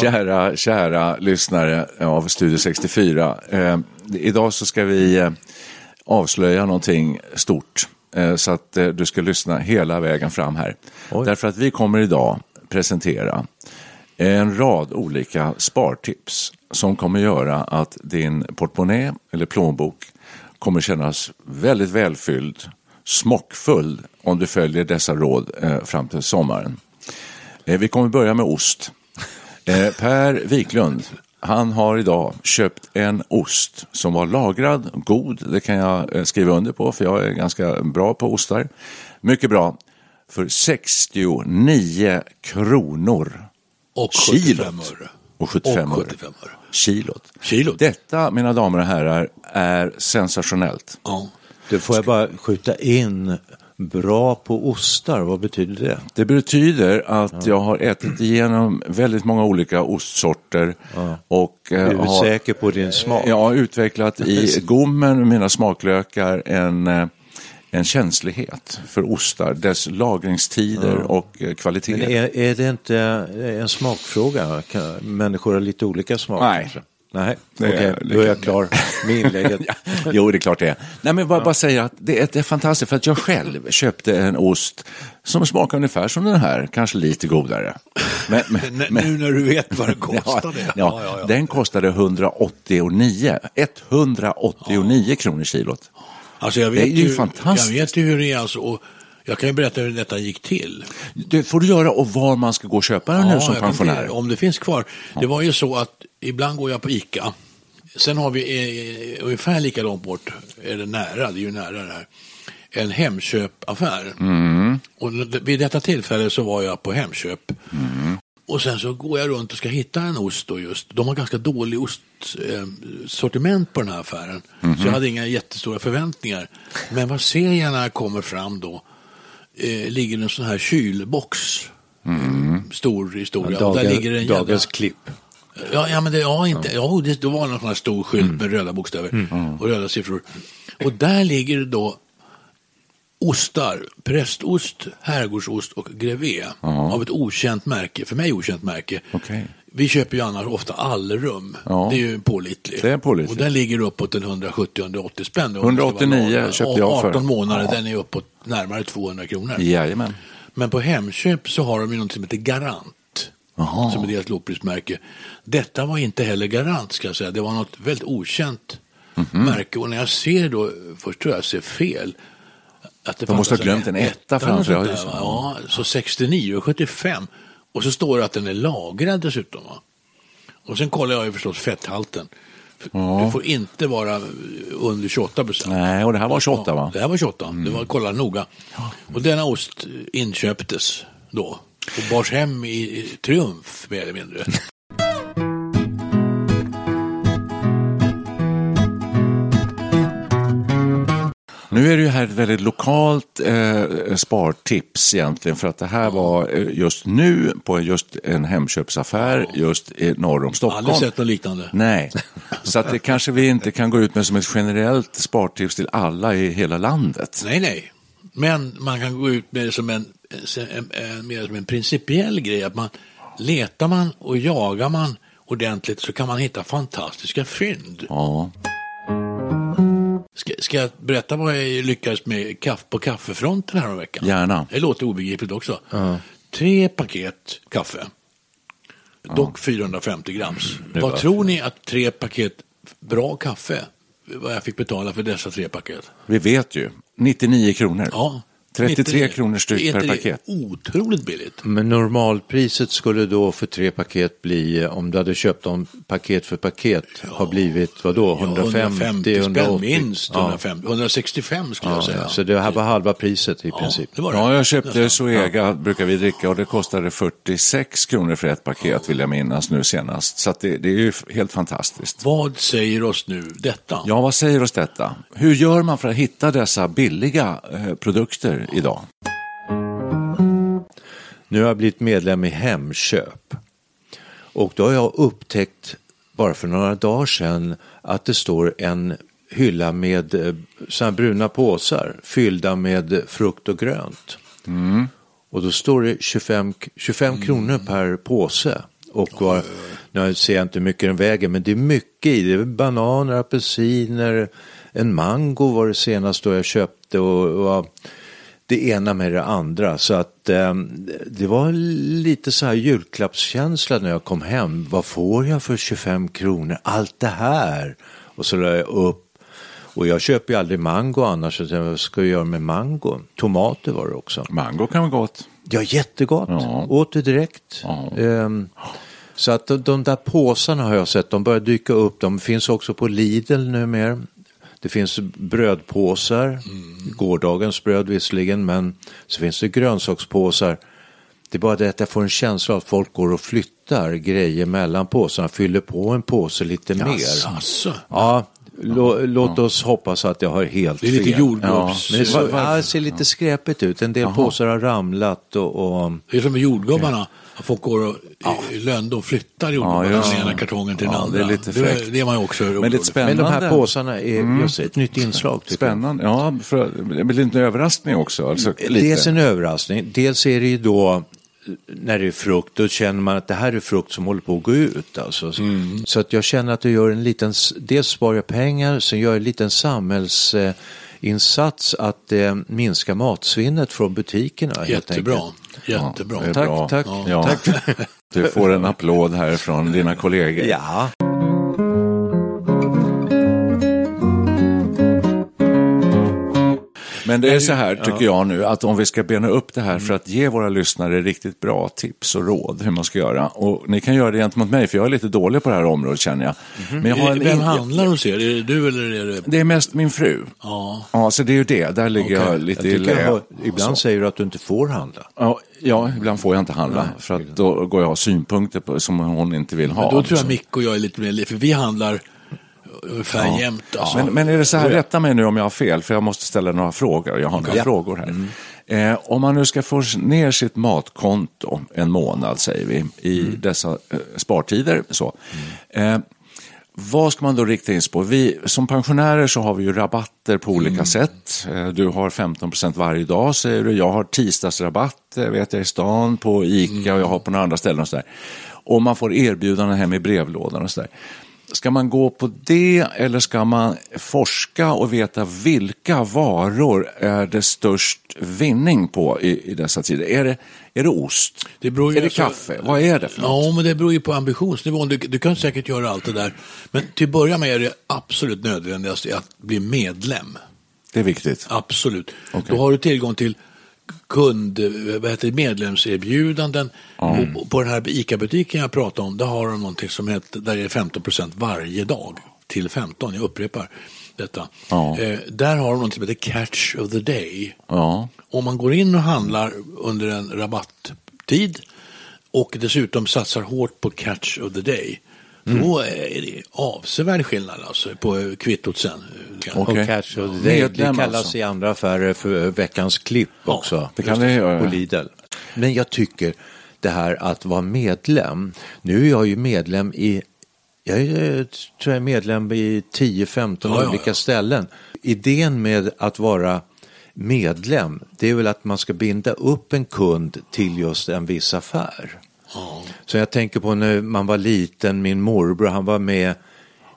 Kära, kära lyssnare av Studio 64. Eh, idag så ska vi eh, avslöja någonting stort. Eh, så att eh, du ska lyssna hela vägen fram här. Därför att vi kommer idag presentera en rad olika spartips som kommer göra att din portmonnä eller plånbok kommer kännas väldigt välfylld, smockfull om du följer dessa råd eh, fram till sommaren. Eh, vi kommer börja med ost. Eh, per Wiklund, han har idag köpt en ost som var lagrad, god, det kan jag eh, skriva under på för jag är ganska bra på ostar. Mycket bra. För 69 kronor. Och Kilot. 75 öre. Och 75 Och öre. 75 öre. Kilot. Kilot. Detta, mina damer och herrar, är sensationellt. Ja. Du får jag bara skjuta in bra på ostar, vad betyder det? Det betyder att jag har ätit igenom väldigt många olika ostsorter. Och, eh, Är du har, säker på din smak? Jag har utvecklat i gommen, mina smaklökar, en, eh, en känslighet för ostar, dess lagringstider och eh, Men kvalitet. är, är det inte en smakfråga? Människor har lite olika smak. Nej. Nej, okej, är- då är jag klar med inlägget. jo, det är klart det är. Nej, men bara, bara säga att det är, det är fantastiskt för att jag själv köpte en ost som smakar ungefär som den här, kanske lite godare. Men, men, nu när du vet vad det kostar det. Ja, ja, Den kostade 189, 189 kronor kilot. Alltså jag Det är vet ju ju, fantastiskt. Jag vet ju hur det är alltså. Och jag kan ju berätta hur detta gick till. Det får du göra och var man ska gå och köpa den nu som pensionär. om det finns kvar. Det var ju så att ibland går jag på ICA. Sen har vi eh, ungefär lika långt bort, eller nära, det är ju nära det här, en Hemköpaffär. Mm. Och vid detta tillfälle så var jag på Hemköp. Mm. Och sen så går jag runt och ska hitta en ost då just. De har ganska dålig ostsortiment på den här affären. Mhm. Så jag hade inga jättestora förväntningar. Men vad ser jag när jag kommer fram då? Eh, ligger en sån här kylbox. Mm. Stor historia. Dagen, där ligger en jävla... dagens klipp. Ja, ja men det, ja, inte, ja, det, det var någon sån här stor skylt Mm. med röda bokstäver och röda siffror. Och där ligger det då ostar, prästost, herrgårdsost och grevé av ett okänt märke, för mig okänt märke. Okej. Vi köper ju annars ofta allrum. Ja. Det är ju pålitligt. Det är pålitligt. Och den ligger uppåt en 170-180 spänn. 189 köpte jag för. 18 månader, Ja. den är uppåt närmare 200 kronor. Jajamän. Men på Hemköp så har de ju något som heter Garant. Jaha. Som är deras lågprismärke. Detta var inte heller Garant ska jag säga. Det var något väldigt okänt Mhm. märke. Och när jag ser då, först tror jag ser fel. Att det De måste ha glömt en etta framför. Ja, så 69 och 75. Och så står det att den är lagrad dessutom. Va? Och sen kollar jag ju förstås fetthalten. För Det får inte vara under 28 procent. Nej, och det här var 28 va? Mm. Det här var 28, det var kolla noga. Och denna ost inköptes då och bars hem i, i triumf mer eller mindre. Nu är det ju här ett väldigt lokalt eh, spartips egentligen för att det här var eh, just nu på just en Hemköpsaffär just i norr om Stockholm. Aldrig sett något liknande. Nej, så att det kanske vi inte kan gå ut med som ett generellt spartips till alla i hela landet. Nej, nej. Men man kan gå ut med det som en, en, en, mer som en principiell grej. Att man letar man och jagar man ordentligt så kan man hitta fantastiska fynd. Ja. Ska, ska jag berätta vad jag lyckades med kaff, på kaffefronten här om veckan? Gärna. Det låter obegripligt också. Tre paket kaffe. Dock 450 grams. Vad tror ni att tre paket bra kaffe, vad jag fick betala för dessa tre paket? Vi vet ju. 99 kronor. Ja. 33 Inte- kronor styck är per inte det paket. Otroligt billigt. Men normalpriset skulle då för tre paket bli, om du hade köpt dem paket för paket, ha blivit vad då? 150, 150 spänn 180? minst. Ja. 150, 165 skulle jag Ja, säga. ja, så det här var halva priset i princip. det var det. Ja, jag köpte Zoega, brukar vi dricka, och det kostade 46 kronor för ett paket, vill jag minnas nu senast. Så att det, det är ju helt fantastiskt. Vad säger oss nu detta? Ja, vad säger oss detta? Hur gör man för att hitta dessa billiga eh, produkter idag? Nu har jag blivit medlem i Hemköp. Och då har jag upptäckt, bara för några dagar sedan, att det står en hylla med eh, här bruna påsar fyllda med frukt och grönt. Och då står det 25, 25 kronor per påse. Och var, nu ser jag inte hur mycket den väger, men det är mycket i. Det är bananer, apelsiner, en mango var det senast då jag köpte. Och, och det ena med det andra. Så att eh, det var lite så här julklappskänsla när jag kom hem. Vad får jag för 25 kronor? Allt det här. Och så la jag upp. Och jag köper ju aldrig mango annars. Så vad ska jag göra med mango? Tomater var det också. Mango kan vara gott. Ja, jättegott. Ja. Åt det direkt. Ja. Ehm, så att de, de där påsarna har jag sett, de börjar dyka upp. De finns också på Lidl numera. Det finns brödpåsar, gårdagens bröd visserligen, men så finns det grönsakspåsar. Det är bara det att jag får en känsla av att folk går och flyttar grejer mellan påsarna, fyller på en påse lite mer. Alltså. Ja, lå, låt oss hoppas att jag har helt Det är lite fel. jordgubbs- Men det, så, ja, det ser lite skräpigt ut. En del påsar har ramlat och, och Det är som med jordgubbarna. Folk går och i lönndom flyttar jordgubbarna Ja, från den ena kartongen till den Ja, andra. det är lite det, fräckt. det är man ju också Men det spännande... Men de här påsarna är just ett nytt inslag. jag. Spännande. Ja, för, det blir en överraskning också. Alltså, lite. Dels en överraskning, dels är det ju då när det är frukt, då känner man att det här är frukt som håller på att gå ut. Alltså. Så- Mm. Så att jag känner att jag gör en liten, dels sparar jag pengar, sen gör jag en liten samhällsinsats att eh, minska matsvinnet från butikerna. Jättebra. Jättebra. det är Tack, bra. tack. Ja. tack. Du får en applåd här från dina kollegor. Ja. Men det är så här, tycker jag nu, att om vi ska bena upp det här för att ge våra lyssnare riktigt bra tips och råd hur man ska göra. Och ni kan göra det gentemot mig, för jag är lite dålig på det här området känner jag. Men jag har en Vem handlar hos er? Är det du eller är det... Det är mest min fru. Ja. Ja, så det är ju det. Där ligger Okej. jag lite Jag i lä. och ibland säger du att du inte får handla. Ja, ja, ibland får jag inte handla. För att då går jag och har synpunkter på, som hon inte vill ha. Men då tror jag. Micke och jag är lite mer, för vi handlar ungefär jämt. Alltså. Men, men är det så här, rätta mig nu om jag har fel, för jag måste ställa några frågor. Jag har några frågor här. Eh, om man nu ska få ner sitt matkonto en månad, säger vi, i dessa eh, spartider, så. Eh, vad ska man då rikta in sig på? Vi, som pensionärer så har vi ju rabatter på olika sätt. Eh, Du har 15% varje dag, säger du. Jag har tisdagsrabatt, vet jag, i stan på ICA och jag har på några andra ställen och sådär. Och man får erbjudanden hem i brevlådan och sådär. Ska man gå på det eller ska man forska och veta vilka varor är det störst vinning på i, i dessa tider? Är det, är det ost? Det är det alltså- kaffe? Vad är det för något? Ja, men det beror ju på ambitionsnivån. Du, du kan säkert göra allt det där. Men till att börja med är det absolut nödvändigaste att bli medlem. Det är viktigt. Absolut. Okej. Då har du tillgång till kund, vad heter det, medlemserbjudanden. Och på den här ICA-butiken jag pratade om, där har de någonting som heter, där är det 15% varje dag till 15, jag upprepar detta. Ja. Eh, där har de någonting som heter Catch of the Day. Ja. Om man går in och handlar under en rabatttid och dessutom satsar hårt på Catch of the Day, då är det avsevärd skillnad alltså på kvittot sen. Och of the day, det Medlem kallas alltså. i andra affärer för veckans klipp också. det kan det göra. På Lidl. Men jag tycker det här att vara medlem, nu är jag ju medlem i jag är, tror jag är medlem i 10-15 Ja, ja, olika ja. ställen. Idén med att vara medlem, det är väl att man ska binda upp en kund till just en viss affär. Så jag tänker på när man var liten, min morbror, han var med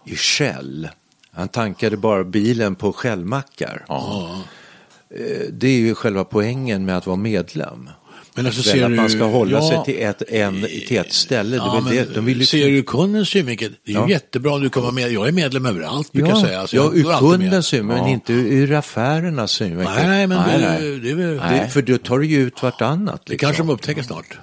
i Shell. Han tankade bara bilen på Shellmackar. Eh, Det är ju själva poängen med att vara medlem. Men alltså, ser att man du- ska hålla ja. sig till ett, en, till ett ställe. Ja, det det. De vill ju... Ser du kundens synvinkel, det är ju Ja. jättebra om du kan vara med. Jag är medlem överallt brukar jag säga. Alltså, ja, ur kundens synvinkel, men inte ur affärernas synvinkel. Nej, nej, men Nej, det, nej. det, Det, för då tar du ju ut vartannat. det Liksom. kanske de upptäcker snart.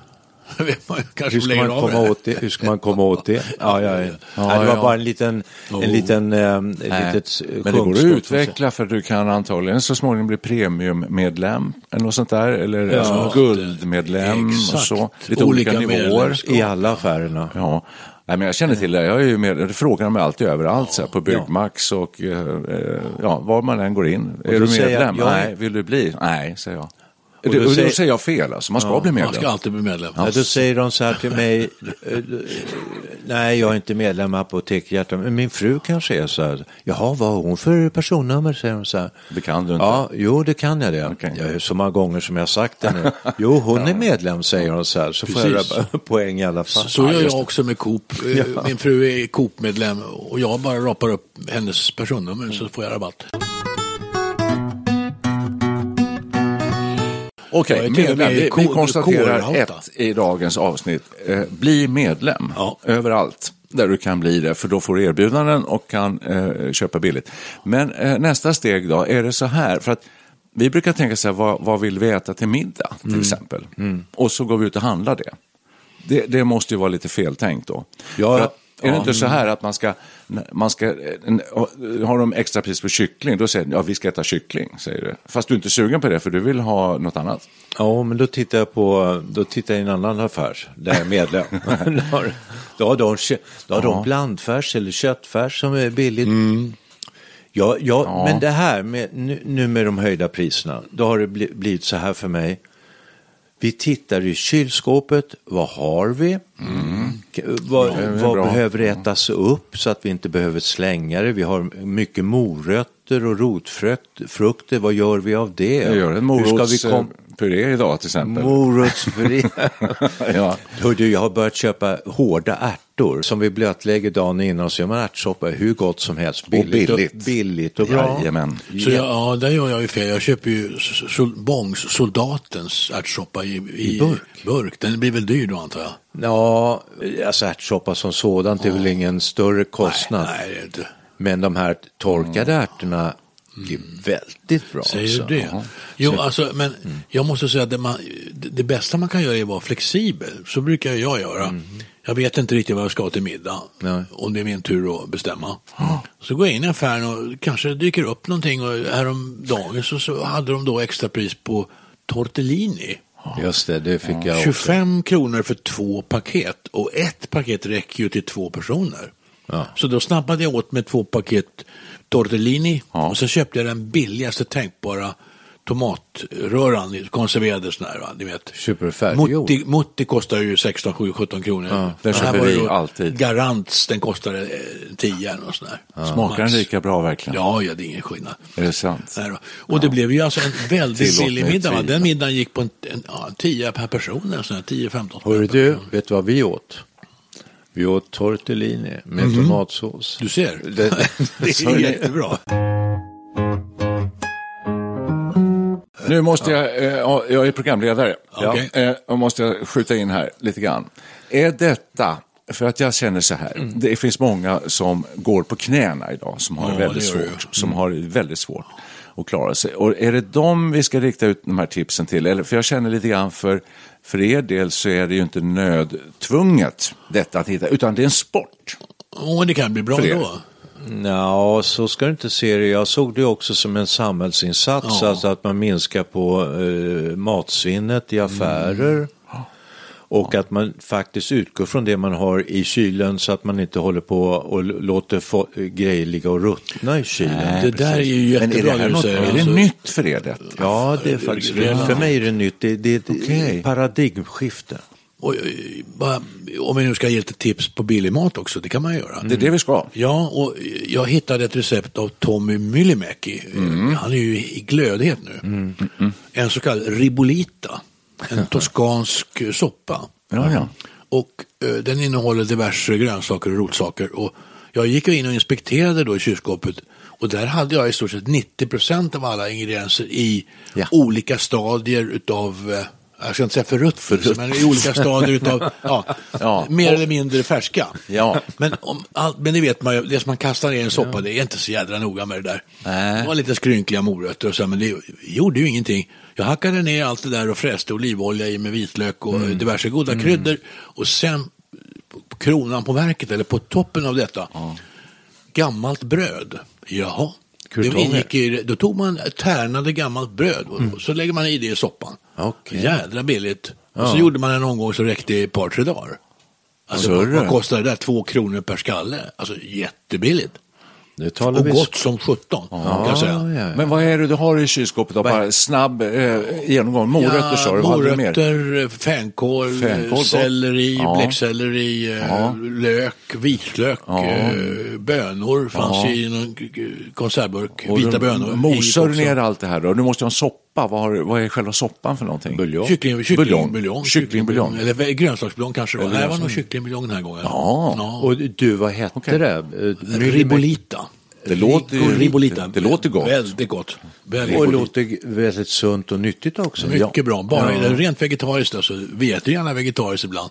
Hur ska, man komma åt det? Hur ska man komma åt det? Ja, ja, ja. Nej, det var ja. bara en liten, en liten, eh, litet eh, Men det går att utveckla för du kan antagligen så småningom bli premiummedlem eller något sånt där. Eller alltså, guldmedlem och Exakt. så. Lite olika, Olika nivåer. I alla affärerna. Ja. Nej, men jag känner till det. Jag är ju med, det frågar de mig alltid överallt, så här, på Byggmax och eh, eh, ja, var man än går in. Är då du medlem? jag- är- Nej, vill du bli? Nej, säger jag. Och Och då säger- då säger jag fel, alltså. man ska bli medlem. Man ska alltid bli medlem. Ja, då säger de så här till mig, eh, eh, nej jag är inte medlem i Apotek Hjärta, men min fru kanske är så här, jaha vad har hon för personnummer, säger de så här. Det kan du inte. Ja, jo det kan jag det. Okej. Ja, så många gånger som jag har sagt det nu. Jo, hon är medlem, säger hon så här, så får Precis. jag poäng i alla fall. Så gör jag också med Coop. Eh, Min fru är Coop-medlem och jag bara rapar upp hennes personnummer så får jag rabatt. Okej, med medlem. Vi, vi konstaterar ett i dagens avsnitt. Eh, bli medlem Ja. överallt där du kan bli det, för då får du erbjudanden och kan eh, köpa billigt. Men eh, nästa steg då, är det så här, för att vi brukar tänka så här, vad, vad vill vi äta till middag till Mm. exempel? Och så går vi ut och handlar det. Det, det måste ju vara lite feltänkt då. Ja, Är det ja. inte så här att man ska, man ska en- har de extra pris på kyckling, då säger de, ja vi ska äta kyckling, säger du. Fast du är inte sugen på det, för du vill ha något annat. Ja, men då tittar jag på, då tittar jag i en annan affär där jag är medlem. då har, då har, de, då har de blandfärs eller köttfärs som är billigt. Ja, ja, men det här med, nu, nu med de höjda priserna, då har det bli, blivit så här för mig. Vi tittar i kylskåpet, vad har vi? K- Vad, är vad behöver ätas upp så att vi inte behöver slänga det? Vi har mycket morötter och rotfrukter, vad gör vi av det? Jag gör en Hur ska vi kom- morotspuré idag till exempel. Morotsfri. ja. Hör du, jag har börjat köpa hårda ärtor som vi blötlägger dagen innan så gör man ärtsoppa hur gott som helst. Billigt och billigt. billigt och bra. Jajamän. Så jag, ja, där gör jag ju fel. Jag köper ju sol, Bångs, soldatens ärtsoppa i, i, burk? burk. Den blir väl dyr då antar jag? Ja, alltså ärtsoppa som sådant är väl ingen större kostnad. Nej, nej, det är inte. Men de här torkade ärtorna är väldigt bra. Säger alltså. du det? Jo, alltså, men jag måste säga att det, man, det, det bästa man kan göra är att vara flexibel. Så brukar jag göra. Jag vet inte riktigt vad jag ska ha till middag. Nej. Om det är min tur att bestämma. Så går jag in i affären och kanske dyker upp någonting. Och häromdagen så, så hade de då extra pris på tortellini. Just det, det fick jag också. 25 kronor för två paket. Och ett paket räcker ju till två personer. Ja. Så då snappade jag åt med två paket tortellini Ja. och så köpte jag den billigaste tänkbara tomatröran, konserverade sån här, va? ni vet. Superfärdiggjord. Mutti, Mutti kostar ju 16, 7, 17 kronor. den Den här köper var vi alltid. Garants, den kostade eh, 10 eller något sånt där. Smakar den lika bra verkligen? Ja, ja, det är ingen skillnad. Är det sant? Då. Och det blev ju alltså en väldigt billig mig middag. Va? Den middagen gick på en, en, ja, 10 per person, en sån här 10-15 Hörru du, vet du vad vi åt? Vi åt tortellini med tomatsås. Du ser, Det, det är jättebra. Nu måste jag, eh, ja, jag är programledare, Okej. eh, och måste jag skjuta in här lite grann. Är detta, för att jag känner så här, det finns många som går på knäna idag, som har Ja, väldigt svårt, som har väldigt svårt att klara sig. Och är det dem vi ska rikta ut de här tipsen till? Eller, för jag känner lite grann för, för er del så är det ju inte nödtvunget detta att hitta, utan det är en sport. Och det kan bli bra då. Ja, så ska du inte se det. Jag såg det också som en samhällsinsats, Ja. alltså att man minskar på eh, matsvinnet i affärer. Och att man faktiskt utgår från det man har i kylen så att man inte håller på och låter få, grejer ligga och ruttna i kylen. Det där är ju Men är jättebra det, här något, säger. är det alltså. nytt för er detta? Ja, det är faktiskt, för mig är det nytt. Det, det är ett paradigmskifte. Och, eh, bara, om vi nu ska ge lite tips på billig mat också, det kan man göra. Det är det vi ska. Ja, och jag hittade ett recept av Tommy Myllymäki. Han är ju i glödhet nu. En så kallad ribolita. En toskansk soppa. Ja, ja. Och eh, den innehåller diverse grönsaker och rotsaker. Och jag gick in och inspekterade då i kylskåpet och där hade jag i stort sett 90 procent av alla ingredienser i Ja. olika stadier utav eh, jag ska inte säga förruttnelse, men i olika stadier utav, ja, Ja. mer eller mindre färska. Ja. Men, om, all, men det vet man ju, det som man kastar ner i en soppa, det är inte så jädra noga med det där. Nej. Det var lite skrynkliga morötter och så, men det gjorde ju ingenting. Jag hackade ner allt det där och fräste olivolja i med vitlök och Mm. diverse goda kryddor. Och sen kronan på verket, eller på toppen av detta, gammalt bröd. Jaha. Det ingick i, då tog man tärnade gammalt bröd och Mm. så lägger man i det i soppan. Okej. Jädra billigt. Och så gjorde man en omgång som räckte i ett par, tre dagar. Alltså, vad kostar det där? Två kronor per skalle. Alltså jättebilligt. Nu talar Och vi... gott som sjutton, kan jag säga. Ja, ja, ja. Men vad är det du har i kylskåpet då? Bara snabb eh, genomgång. Morötter sa du, morötter, fänkål, Fänkål, selleri, Ja. bläckselleri, eh, Ja. lök, vitlök, Ja. eh, bönor fanns Ja. i någon konservburk, Och vita bönor. Mosar du ner allt det här då? Du måste ha en soppa. Vad, har, vad är själva soppan för någonting? Buljong. Kyckling, kycklingbuljong. Kycklingbuljong. Eller vä- grönsaksbuljong kanske det var. Eller Nej, det var nog kycklingbuljong den här gången. Ja. Och du, vad hette Okej. det? Eh, Ribolita. Det låter Ribolita. det låter gott. Väldigt gott. Väldigt Och gott. låter väldigt sunt och nyttigt också. Mycket bra. Bara det rent vegetariskt. Alltså, vi äter gärna vegetariskt ibland.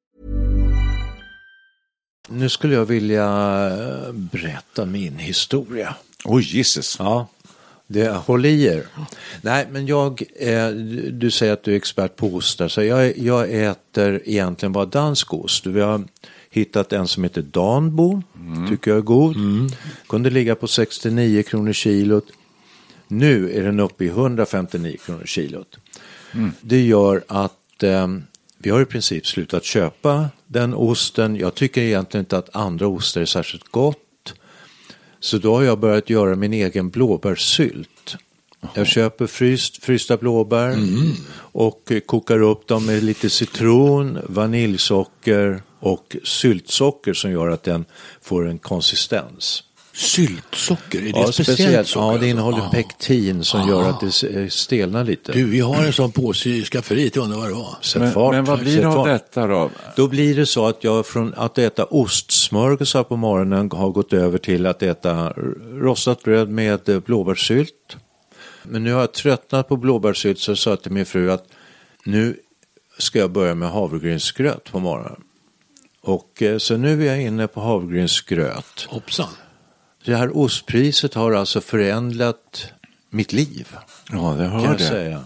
Nu skulle jag vilja eh, berätta min historia. Oj, Jesus. Ja, det, håll i er. Nej, men jag, eh, du- säger att du är expert på ostar, så jag, jag äter egentligen bara dansk ost. Vi har hittat en som heter Danbo, tycker jag är god. Kunde ligga på 69 kronor kilot. Nu är den uppe i 159 kronor kilot. Det gör att eh, vi har i princip slutat köpa den osten. Jag tycker egentligen inte att andra ostar är särskilt gott. Så då har jag börjat göra min egen blåbärssylt. Jag köper fryst, frysta blåbär och eh, kokar upp dem med lite citron, vaniljsocker och syltsocker som gör att den får en konsistens. Syltsocker, är det Ja, ett speciellt socker? ja, det alltså? innehåller Ja. pektin som gör att det s- eh, stelnar lite. Du, vi har en sån påse i skafferiet, jag undrar vad det var. Sätt Men, fart, men vad blir det av detta då? Då blir det så att jag från att äta ostsmörgåsar på morgonen har gått över till att äta rostat bröd med eh, blåbärssylt. Men nu har jag tröttnat på blåbärssylt så jag sa till min fru att nu ska jag börja med havregrynsgröt på morgonen. Och eh, så nu är jag inne på havregrynsgröt. Hoppsan. Det här ostpriset har alltså förändrat mitt liv. Ja, det jag det. säga.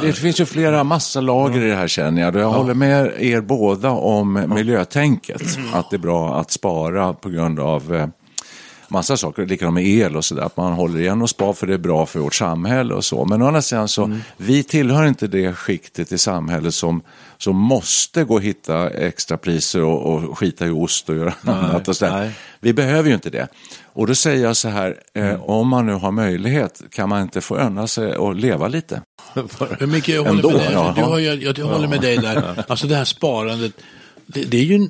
Det finns ju flera massa lager i det här känner jag. Jag håller med er båda om miljötänket. Att det är bra att spara på grund av eh, massa saker. Likadant med el och sådär. Att man håller igen och spar för det är bra för vårt samhälle och så. Men å andra sidan så, vi tillhör inte det skiktet i samhället som, som måste gå och hitta extra priser och, och skita i ost och göra annat. Och sådär. nej. Vi behöver ju inte det. Och då säger jag så här, eh, om man nu har möjlighet, kan man inte få unna sig och leva lite? Men Micke, jag håller Ändå, med dig. ja. Du har, jag, jag, jag håller med dig där. Alltså det här sparandet, det, det är ju,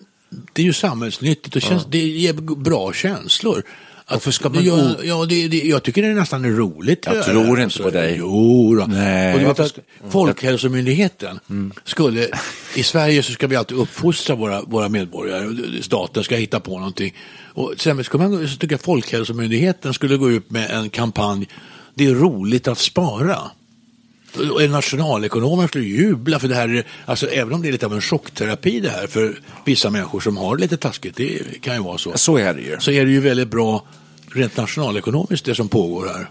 det är ju samhällsnyttigt och känns, det ger bra känslor. Att, Varför ska man o- ja, det, det, jag tycker det är nästan roligt. Jag det tror inte på dig. Jo, då. Nej, och för att Folkhälsomyndigheten skulle, i Sverige så ska vi alltid uppfostra våra, våra medborgare. Staten ska hitta på någonting. Och sen man, så tycker jag Folkhälsomyndigheten skulle gå ut med en kampanj. Det är roligt att spara. Och nationalekonomer skulle jubla för det här, är- alltså även om det är lite av en chockterapi det här för vissa människor som har det lite taskigt, det kan ju vara så. Så är det ju. Så är det ju väldigt bra rent nationalekonomiskt det som pågår här.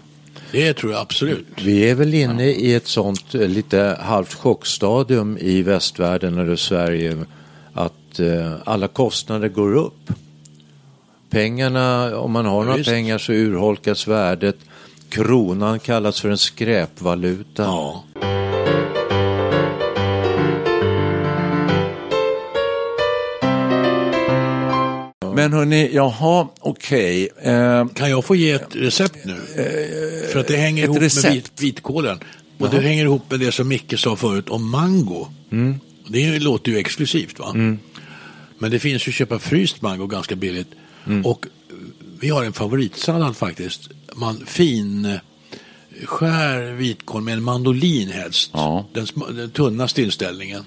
Det tror jag absolut. Vi är väl inne i ett sånt eh, lite halvt chockstadium i västvärlden eller Sverige att eh, alla kostnader går upp. Pengarna, om man har Ja, några visst. pengar så urholkas värdet. Kronan kallas för en skräpvaluta. Ja. Men hörni, jaha, okej. Eh, Kan jag få ge ett recept nu? För att det hänger ihop recept? med vit, vitkålen. Och det hänger ihop med det som Micke sa förut om mango. Det låter ju exklusivt va? Men det finns ju att köpa fryst mango ganska billigt. Och vi har en favoritsallad faktiskt. Man fin skär vitkål med en mandolin helst. Ja. Den, den tunna tillställningen.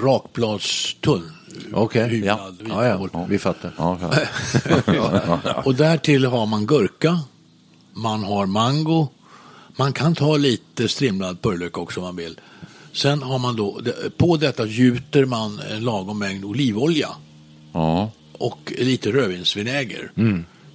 Rakbladstunn. Okej, hyvlad ja. Ja, ja, vi fattar. ja, ja. Och därtill har man gurka, man har mango, man kan ta lite strimlad purjolök också om man vill. Sen har man då, på detta gjuter man en lagom mängd olivolja ja. och lite rödvinsvinäger.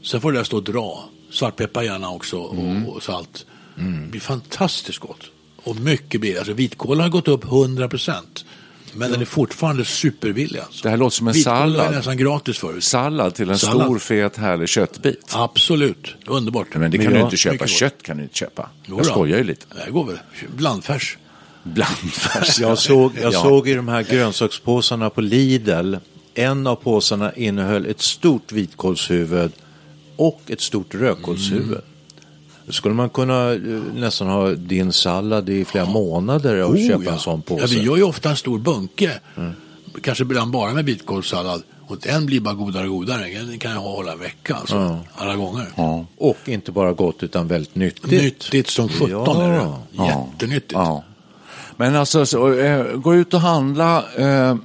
Sen får det där stå och dra. Svartpeppar gärna också och, och salt. Det blir fantastiskt gott. Och mycket billigt. Alltså vitkål har gått upp 100 procent. Men den är fortfarande superbillig. Alltså. Det här låter som en Vitkål sallad. var nästan gratis förut. Sallad till en Sallad. stor, fet, härlig köttbit. Absolut, underbart. Men det kan Men du inte köpa. gott. Kött kan du inte köpa. Jo Jag skojar ju lite. Det går väl. Blandfärs. Blandfärs. Jag såg, jag Ja. såg i de här grönsakspåsarna på Lidl, en av påsarna innehöll ett stort vitkålshuvud och ett stort rödkålshuvud. Då skulle man kunna eh, nästan ha din sallad i flera månader och köpa en sån påse. Oh, Ja, vi gör ju ofta en stor bunke. Kanske ibland bara med vitkålssallad. Och den blir bara godare och godare. Den kan jag hålla en vecka alltså. Alla gånger. Ja. Och inte bara gott utan väldigt nyttigt. Nyttigt som sjutton Ja. är det. Ja. Jättenyttigt. Ja. Men alltså, så, eh, gå ut och handla, eh, eh,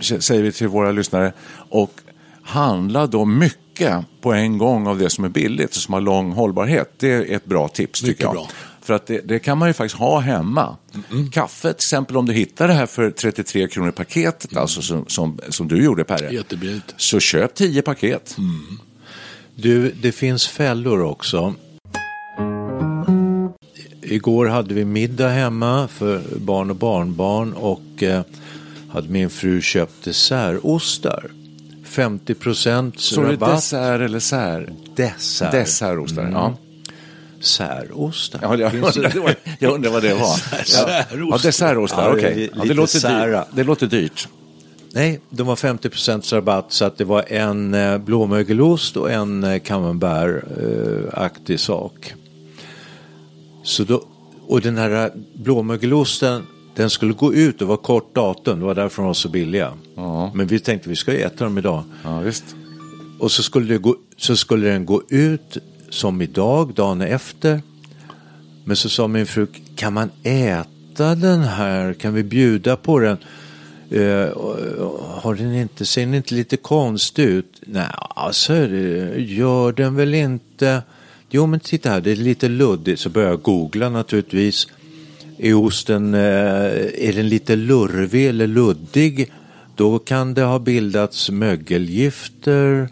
säger vi till våra lyssnare, och handla då mycket på en gång av det som är billigt och som har lång hållbarhet. Det är ett bra tips Mycket tycker jag. bra. För att det, det kan man ju faktiskt ha hemma. Kaffe till exempel, om du hittar det här för 33 kronor paketet, alltså som, som, som du gjorde Perre, Jättebilligt. så köp 10 paket. Du, det finns fällor också. Igår hade vi middag hemma för barn och barnbarn och eh, hade min fru köpt dessertostar. 50 procents Så är det rabatt. dessert eller sär? Dessert. Dessertostar, ja. Särostar. Ja, jag, undrar, jag undrar vad det var. Ja, ja dessertostar, okej. li- Ja, det, låter dyrt. det låter dyrt. Nej, de var 50 procents rabatt så att det var en eh, blåmögelost och en eh, camembert-aktig sak. Så då, och den här blåmögelosten den skulle gå ut och var kort datum. Det var därför de var så billiga. Men vi tänkte vi ska äta dem idag. Ja, visst. Och så skulle, gå, så skulle den gå ut som idag, dagen efter. Men så sa min fru, kan man äta den här? Kan vi bjuda på den? Och har den inte, ser den inte lite konstig ut? Nej, alltså det gör den väl inte. Jo, men titta här, det är lite luddigt. Så börjar jag googla naturligtvis. Är osten, eh, är den lite lurvig eller luddig? då kan det ha bildats mögelgifter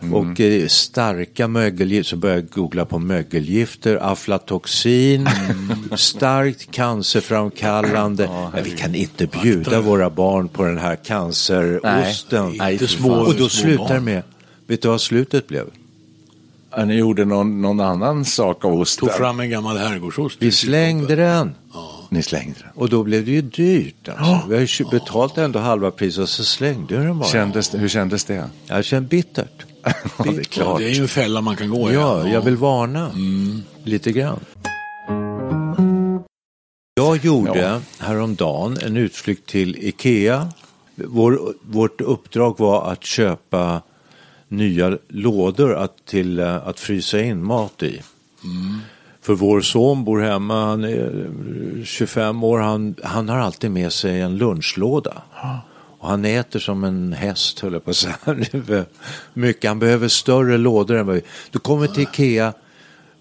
Mm. och eh, starka mögelgifter, så börjar jag googla på mögelgifter, aflatoxin, starkt cancerframkallande. Men vi kan inte bjuda våra barn på den här cancerosten. Nej, fan. och då slutar med, vet du vad slutet blev? Ja, Ni gjorde någon, någon annan sak av osten. Tog fram en gammal herrgårdsost. Vi slängde den. Ni slängde den. Och då blev det ju dyrt. Alltså. Vi har ju betalt ändå halva priset och så slängde jag den bara. Kändes, hur kändes det? Jag kände bittert. Ja, det är Ja, klart. det är ju en fälla man kan gå i. Ja, jag vill varna lite grann. Jag gjorde häromdagen en utflykt till Ikea. Vår, vårt uppdrag var att köpa nya lådor att, till eh, att frysa in mat i. För vår son bor hemma, han är eh, 25 år, han, han har alltid med sig en lunchlåda. Och han äter som en häst, höll jag på att säga. Mycket, han behöver större lådor än vad vi... Du kommer till Ikea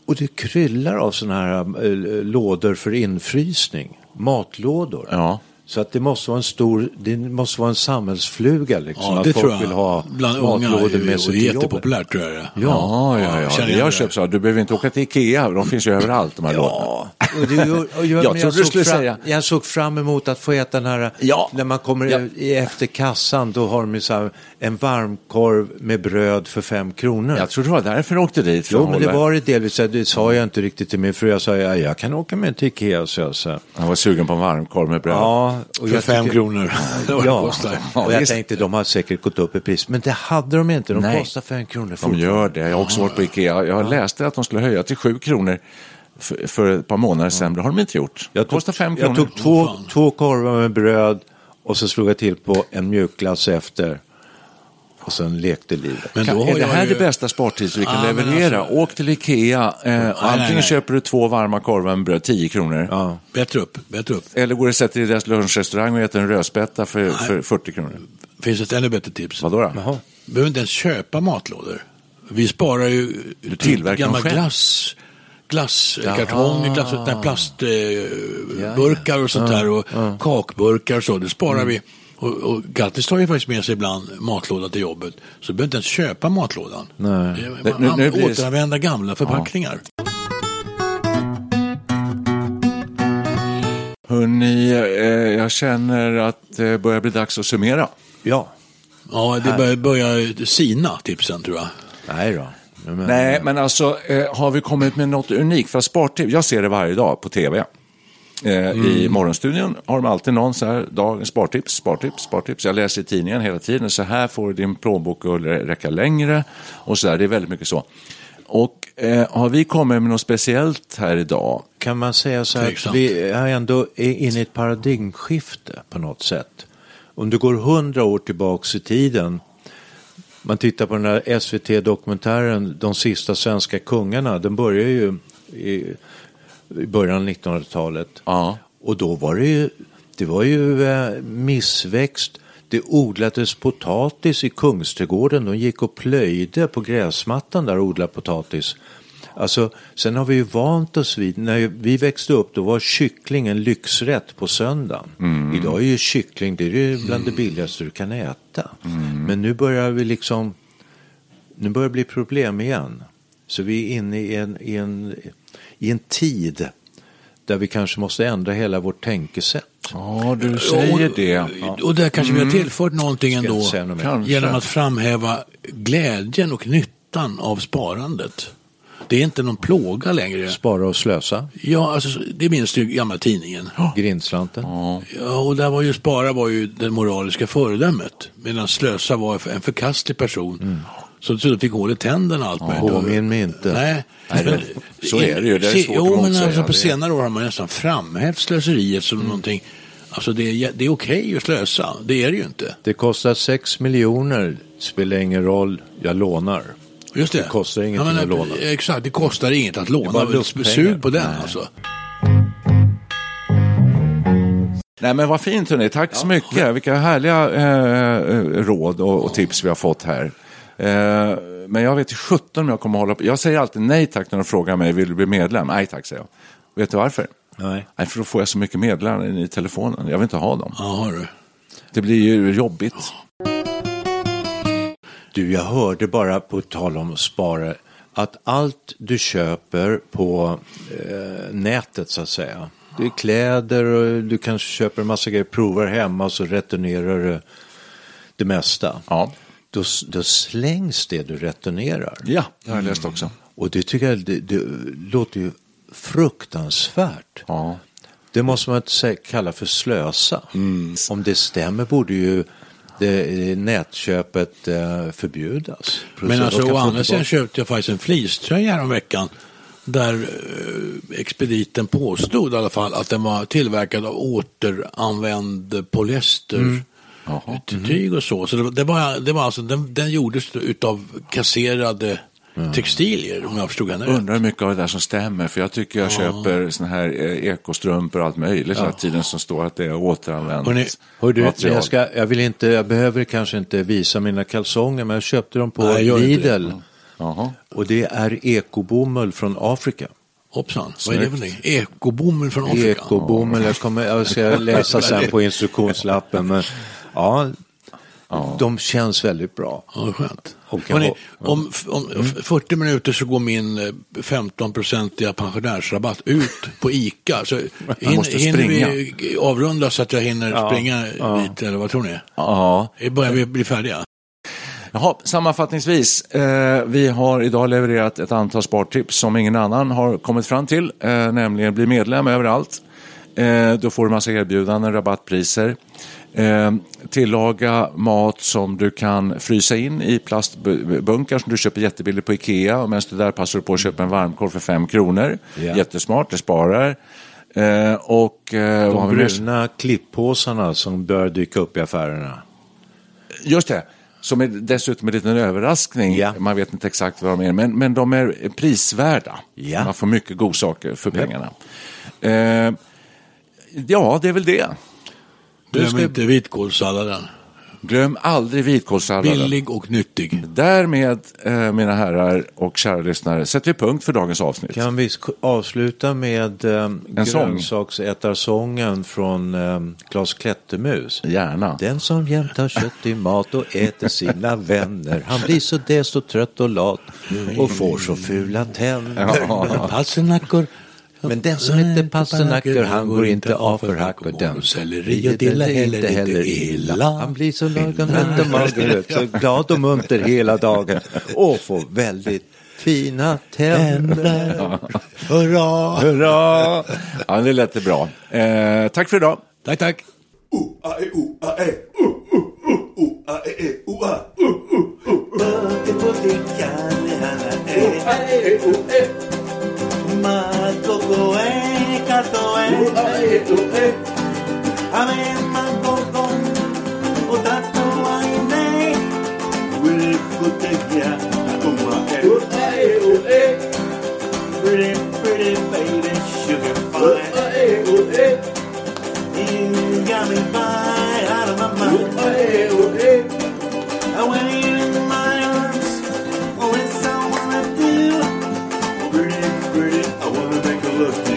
och det kryllar av sådana här eh, lådor för infrysning. Matlådor. Ja. Så att det måste vara en stor, det måste vara en samhällsfluga liksom. Ja, att folk vill ha Bland matlådor med sig till jobbet. jättepopulärt tror jag det. Ja, ja, ja. känner Jag har köpt så. Du behöver inte åka till Ikea, de finns ju överallt de här lådorna. Ja, och det, och, och, jag, du såg skulle fram, säga- Jag såg fram emot att få äta den här, Ja. när man kommer Ja. efter kassan, då har de ju så här, en varmkorv med bröd för fem kronor. Jag tror det var därför du åkte dit. Jo, men det var det delvis. Det sa jag inte riktigt till min fru. Jag sa, ja, jag kan åka med till Ikea. Så jag sa. Han var sugen på en varmkorv med bröd. Ja, och För fem tycker- kronor. Ja, och jag tänkte de har säkert gått upp i pris. Men det hade de inte. De Nej. kostar fem kronor De gör det. Jag har också varit på Ikea. Jag läste att de skulle höja till sju kronor för, för ett par månader sedan. Det har de inte gjort. Jag tog, kostar fem kronor. jag tog två, två korvar med bröd och så slog jag till på en mjukglass efter. Och sen lekte livet. Men Kan, är det här ju... det bästa spartips vi kan Ja, men leverera? alltså- Åk till Ikea. Eh, antingen nej. köper du två varma korvar med bröd, 10 kronor. Ja. Bättre upp, bättre upp. Eller går du och sätter dig i deras lunchrestaurang och äter en rödspätta för, för 40 kronor. Finns ett ännu bättre tips. Vadå då? Jaha. behöver inte ens köpa matlådor. Vi sparar ju tillverkar dem gamla själv? glass, glasskartonger, glass, nej, plastburkar och sånt Ja, där och kakburkar och så. Det sparar vi. Och, och Gattis tar ju faktiskt med sig ibland matlåda till jobbet. Så du behöver inte ens köpa matlådan. Nej. Det är, Nu- man, nu blir det- återanvända gamla förpackningar. Hörrni, eh, jag känner att det börjar bli dags att summera. Ja. Ja, det börjar, börjar sina tipsen tror jag. Nej då. Men, Nej, men alltså eh, har vi kommit med något unikt? För spartips, jag ser det varje dag på tv. Eh, I morgonstudion har de alltid någon så här, dagens spartips, spartips, spartips. Jag läser i tidningen hela tiden, så här får din plånbok att räcka längre. Och så där, det är väldigt mycket så. Och eh, har vi kommit med något speciellt här idag? Kan man säga så här att vi är ändå inne i ett paradigmskifte på något sätt. Om du går hundra år tillbaks i tiden, man tittar på den här SVT-dokumentären De sista svenska kungarna, den börjar ju i, i början av 1900-talet. Ja. Och då var det ju, det var ju eh, missväxt. Det odlades potatis i Kungsträdgården. De gick och plöjde på gräsmattan där och odlade potatis. Alltså, sen har vi ju vant oss vid, när vi växte upp då var kyckling en lyxrätt på söndagen. Idag är ju kyckling, det är ju bland det billigaste du kan äta. Men nu börjar vi liksom, nu börjar det bli problem igen. Så vi är inne i en, i en, i en tid där vi kanske måste ändra hela vårt tänkesätt. Ja, du säger det. Ja. Och där kanske vi har tillfört någonting ändå. Genom att framhäva glädjen och nyttan av sparandet. Det är inte någon plåga längre. Spara och slösa, Ja, alltså, det minns du gamla tidningen. grindslanten. Ja, och där var ju spara var ju det moraliska föredömet. Medan slösa var en förkastlig person. Som så fick hål i tänderna och allt möjligt. Påminn mig inte. Nej. Nej, det- så är det ju. Det är svårt att Jo, men motsäga. alltså, på Det- senare år har man nästan framhävt slöseriet som någonting. Alltså det är, det är okej att slösa. Det är det ju inte. Det kostar 6 miljoner, spelar ingen roll, jag lånar. Just det. Det kostar ingenting men, att låna. Exakt, det kostar inget att låna. bara Men luftpengar. Sug på den alltså. Nej men vad fint hörni, tack så mycket. Vilka härliga eh, råd och, och tips vi har fått här. Eh, men jag vet ju 17 om jag kommer hålla på. Jag säger alltid nej tack när de frågar mig, vill du bli medlem? Nej tack säger jag. Vet du varför? Nej. Nej, för då får jag så mycket meddelanden i telefonen. Jag vill inte ha dem. Ja, har du. Det blir ju jobbigt. Du, jag hörde bara på tal om spara att allt du köper på eh, nätet så att säga. Det är kläder och du kanske köper en massa grejer, provar hemma och så returnerar du det mesta. Ja. Då, då slängs det du returnerar. Ja, det har jag läst också. Och det tycker jag det, det låter ju fruktansvärt. Ja. Det måste man inte kalla för slösa. Om det stämmer borde ju det, nätköpet eh, förbjudas. Men Så alltså å andra sidan köpte jag faktiskt en fleecetröja häromveckan där eh, expediten påstod i alla fall att den var tillverkad av återanvänd polyester. Mm. Tyg och så. Så det, det, var, det var alltså, den, den gjordes utav kasserade textilier om jag förstod henne rätt. Undrar hur mycket av det där som stämmer, för jag tycker jag köper såna här eh, ekostrumpor och allt möjligt hela tiden som står att det är återanvänt Hörrni, Hör du, material. jag, ska, jag, vill inte, jag behöver kanske inte visa mina kalsonger men jag köpte dem på Nej, det. Lidl. Jaha. Och det är ekobomull från Afrika. Hoppsan, vad är det för någonting? Ekobomull från Afrika? Ekobomull, jag, kommer, jag ska läsa sen på instruktionslappen. Men ja, de känns väldigt bra. Ja, skönt. Hörrni, om, om Mm. 40 minuter så går min eh, 15-procentiga pensionärsrabatt ut på ICA. Så hin, måste hinner vi avrunda så att jag hinner Ja, springa ja. dit, eller vad tror ni? Ja. Börjar vi bli färdiga? Jaha, sammanfattningsvis, eh, vi har idag levererat ett antal spartips som ingen annan har kommit fram till, eh, nämligen bli medlem överallt. Eh, då får du massa erbjudanden, rabattpriser. Eh, tillaga mat som du kan frysa in i plastbunkar som du köper jättebilligt på Ikea. Och medan du där passar du på att köpa en varmkorv för fem kronor. Ja. Jättesmart, det sparar. Eh, och eh, De bruna klipppåsarna som bör dyka upp i affärerna. Just det, som är dessutom en liten överraskning. Ja. Man vet inte exakt vad de är, men, men de är prisvärda. Ja. Man får mycket godsaker för pengarna. Eh, ja, det är väl det. Glöm ska- inte vitkålssalladen. Glöm aldrig vitkålssalladen. Billig och nyttig. Därmed, eh, mina herrar och kära lyssnare, sätter vi punkt för dagens avsnitt. Kan vi avsluta med En sång. grönsaksätarsången från um, Klas Klättermus? Gärna. Den som jämt har kött i mat och äter sina vänner Han blir så desto trött och lat och får så fula tänder Ja. Men den som inte pasternackor han går inte av för hack och den Selleri och dill är inte heller illa Han blir så lagom mätt och mager så glad och munter hela dagen och får väldigt fina tänder Hurra! Hurra! Ja, det lät bra. Eh, tack för idag. Tack, tack. mangogoe, katoe, etoe. Ame mangogo, otato aine. Wilkutegia, akomae. Otae, oe. Pretty, pretty baby, sugar pie. Otae, oe. You got me by out of my mind. Otae, oe. look